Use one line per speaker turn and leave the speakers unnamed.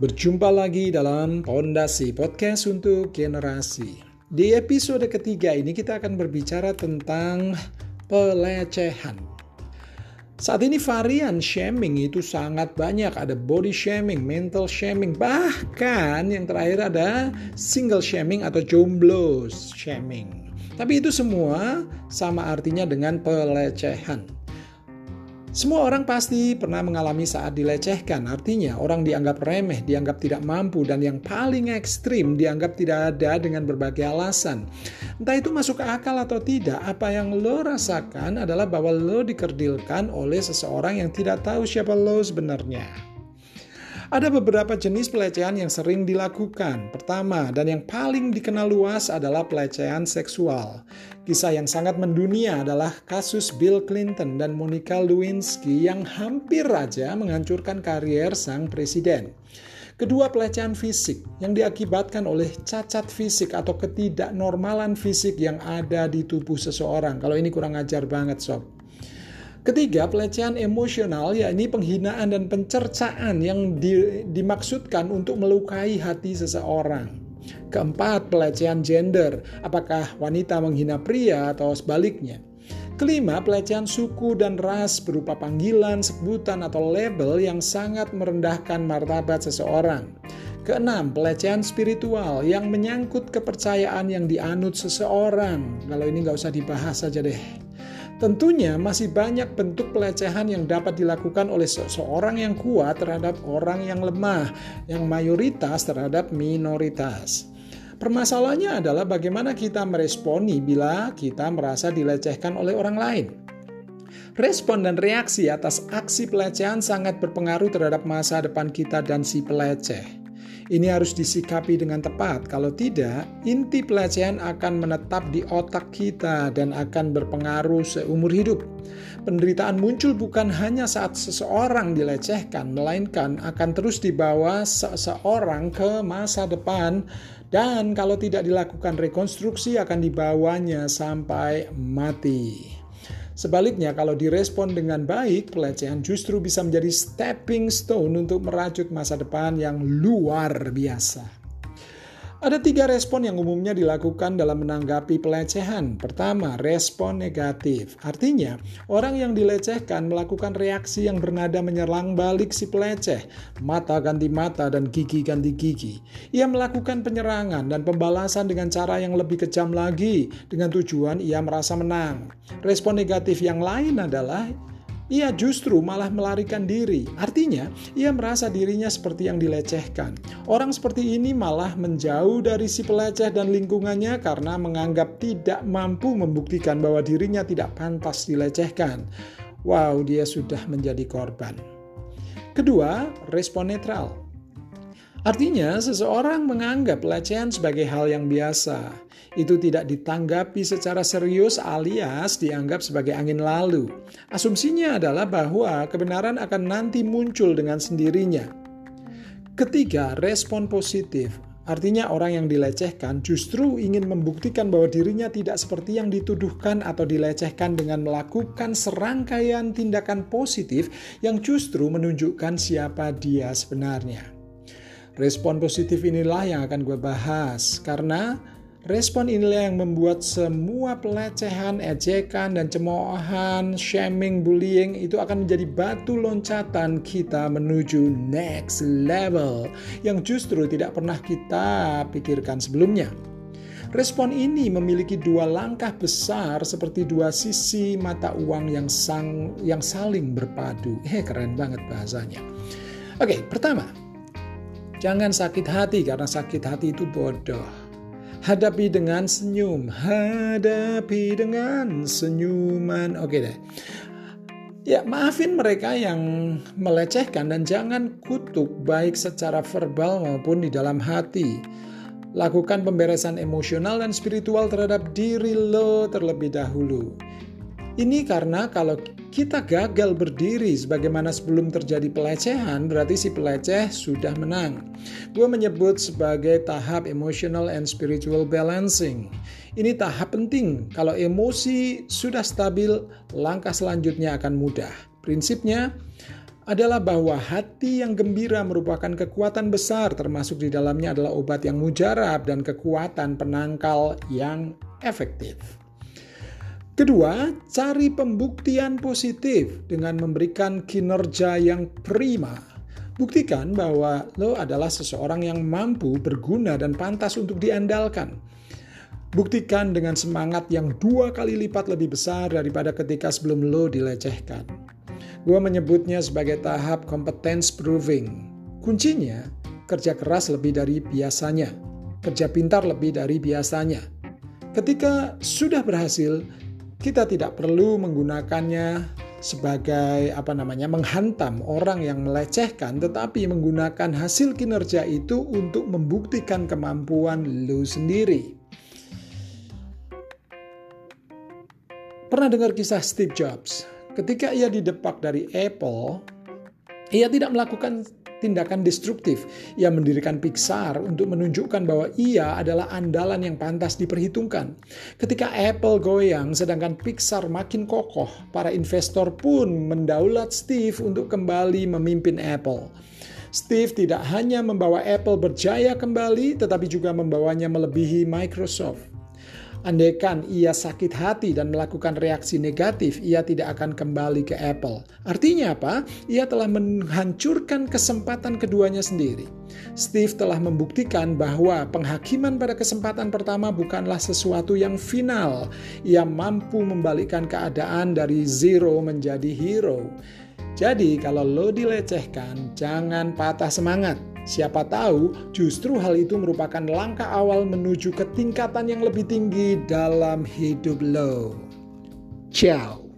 Berjumpa lagi dalam Pondasi Podcast untuk Generasi. Di episode ketiga ini kita akan berbicara tentang pelecehan. Saat ini varian shaming itu sangat banyak. Ada body shaming, mental shaming, bahkan yang terakhir ada single shaming atau jomblo shaming. Tapi itu semua sama artinya dengan pelecehan. Semua orang pasti pernah mengalami saat dilecehkan, artinya orang dianggap remeh, dianggap tidak mampu, dan yang paling ekstrim dianggap tidak ada dengan berbagai alasan. Entah itu masuk akal atau tidak, apa yang lo rasakan adalah bahwa lo dikerdilkan oleh seseorang yang tidak tahu siapa lo sebenarnya. Ada beberapa jenis pelecehan yang sering dilakukan. Pertama, dan yang paling dikenal luas adalah pelecehan seksual. Kisah yang sangat mendunia adalah kasus Bill Clinton dan Monica Lewinsky yang hampir saja menghancurkan karier sang presiden. Kedua pelecehan fisik yang diakibatkan oleh cacat fisik atau ketidaknormalan fisik yang ada di tubuh seseorang. Kalau ini kurang ajar banget sob. Ketiga, pelecehan emosional yakni penghinaan dan pencercaan yang di, dimaksudkan untuk melukai hati seseorang. Keempat, pelecehan gender, apakah wanita menghina pria atau sebaliknya. Kelima, pelecehan suku dan ras berupa panggilan, sebutan, atau label yang sangat merendahkan martabat seseorang. Keenam, pelecehan spiritual yang menyangkut kepercayaan yang dianut seseorang. Kalau ini nggak usah dibahas saja deh. Tentunya masih banyak bentuk pelecehan yang dapat dilakukan oleh seseorang yang kuat terhadap orang yang lemah, yang mayoritas terhadap minoritas. Permasalahannya adalah bagaimana kita meresponi bila kita merasa dilecehkan oleh orang lain. Respon dan reaksi atas aksi pelecehan sangat berpengaruh terhadap masa depan kita dan si peleceh. Ini harus disikapi dengan tepat. Kalau tidak, inti pelecehan akan menetap di otak kita dan akan berpengaruh seumur hidup. Penderitaan muncul bukan hanya saat seseorang dilecehkan, melainkan akan terus dibawa seseorang ke masa depan dan kalau tidak dilakukan rekonstruksi akan dibawanya sampai mati. Sebaliknya, kalau direspon dengan baik, pelecehan justru bisa menjadi stepping stone untuk merajut masa depan yang luar biasa. Ada tiga respon yang umumnya dilakukan dalam menanggapi pelecehan. Pertama, respon negatif. Artinya, orang yang dilecehkan melakukan reaksi yang bernada menyerang balik si peleceh. Mata ganti mata dan gigi ganti gigi. Ia melakukan penyerangan dan pembalasan dengan cara yang lebih kejam lagi. Dengan tujuan ia merasa menang. Respon negatif yang lain adalah ia justru malah melarikan diri. Artinya, ia merasa dirinya seperti yang dilecehkan. Orang seperti ini malah menjauh dari si peleceh dan lingkungannya karena menganggap tidak mampu membuktikan bahwa dirinya tidak pantas dilecehkan. Wow, dia sudah menjadi korban. Kedua, respon netral. Artinya, seseorang menganggap pelecehan sebagai hal yang biasa. Itu tidak ditanggapi secara serius alias dianggap sebagai angin lalu. Asumsinya adalah bahwa kebenaran akan nanti muncul dengan sendirinya. Ketiga, respon positif. Artinya orang yang dilecehkan justru ingin membuktikan bahwa dirinya tidak seperti yang dituduhkan atau dilecehkan dengan melakukan serangkaian tindakan positif yang justru menunjukkan siapa dia sebenarnya. Respon positif inilah yang akan gue bahas karena respon inilah yang membuat semua pelecehan, ejekan, dan cemoohan, shaming, bullying itu akan menjadi batu loncatan kita menuju next level yang justru tidak pernah kita pikirkan sebelumnya. Respon ini memiliki dua langkah besar seperti dua sisi mata uang yang sang yang saling berpadu. Eh keren banget bahasanya. Oke, pertama, Jangan sakit hati karena sakit hati itu bodoh. Hadapi dengan senyum, hadapi dengan senyuman. Oke deh. Ya, maafin mereka yang melecehkan dan jangan kutuk baik secara verbal maupun di dalam hati. Lakukan pemberesan emosional dan spiritual terhadap diri lo terlebih dahulu. Ini karena kalau kita gagal berdiri sebagaimana sebelum terjadi pelecehan, berarti si peleceh sudah menang. Gue menyebut sebagai tahap emotional and spiritual balancing. Ini tahap penting. Kalau emosi sudah stabil, langkah selanjutnya akan mudah. Prinsipnya, adalah bahwa hati yang gembira merupakan kekuatan besar termasuk di dalamnya adalah obat yang mujarab dan kekuatan penangkal yang efektif. Kedua, cari pembuktian positif dengan memberikan kinerja yang prima. Buktikan bahwa lo adalah seseorang yang mampu, berguna, dan pantas untuk diandalkan. Buktikan dengan semangat yang dua kali lipat lebih besar daripada ketika sebelum lo dilecehkan. Gue menyebutnya sebagai tahap competence proving. Kuncinya, kerja keras lebih dari biasanya, kerja pintar lebih dari biasanya. Ketika sudah berhasil, kita tidak perlu menggunakannya sebagai apa namanya menghantam orang yang melecehkan tetapi menggunakan hasil kinerja itu untuk membuktikan kemampuan lu sendiri. Pernah dengar kisah Steve Jobs? Ketika ia didepak dari Apple, ia tidak melakukan tindakan destruktif. Ia mendirikan Pixar untuk menunjukkan bahwa ia adalah andalan yang pantas diperhitungkan. Ketika Apple goyang sedangkan Pixar makin kokoh, para investor pun mendaulat Steve untuk kembali memimpin Apple. Steve tidak hanya membawa Apple berjaya kembali, tetapi juga membawanya melebihi Microsoft. Andaikan ia sakit hati dan melakukan reaksi negatif, ia tidak akan kembali ke Apple. Artinya apa? Ia telah menghancurkan kesempatan keduanya sendiri. Steve telah membuktikan bahwa penghakiman pada kesempatan pertama bukanlah sesuatu yang final. Ia mampu membalikkan keadaan dari zero menjadi hero. Jadi, kalau lo dilecehkan, jangan patah semangat Siapa tahu justru hal itu merupakan langkah awal menuju ke tingkatan yang lebih tinggi dalam hidup lo. Ciao.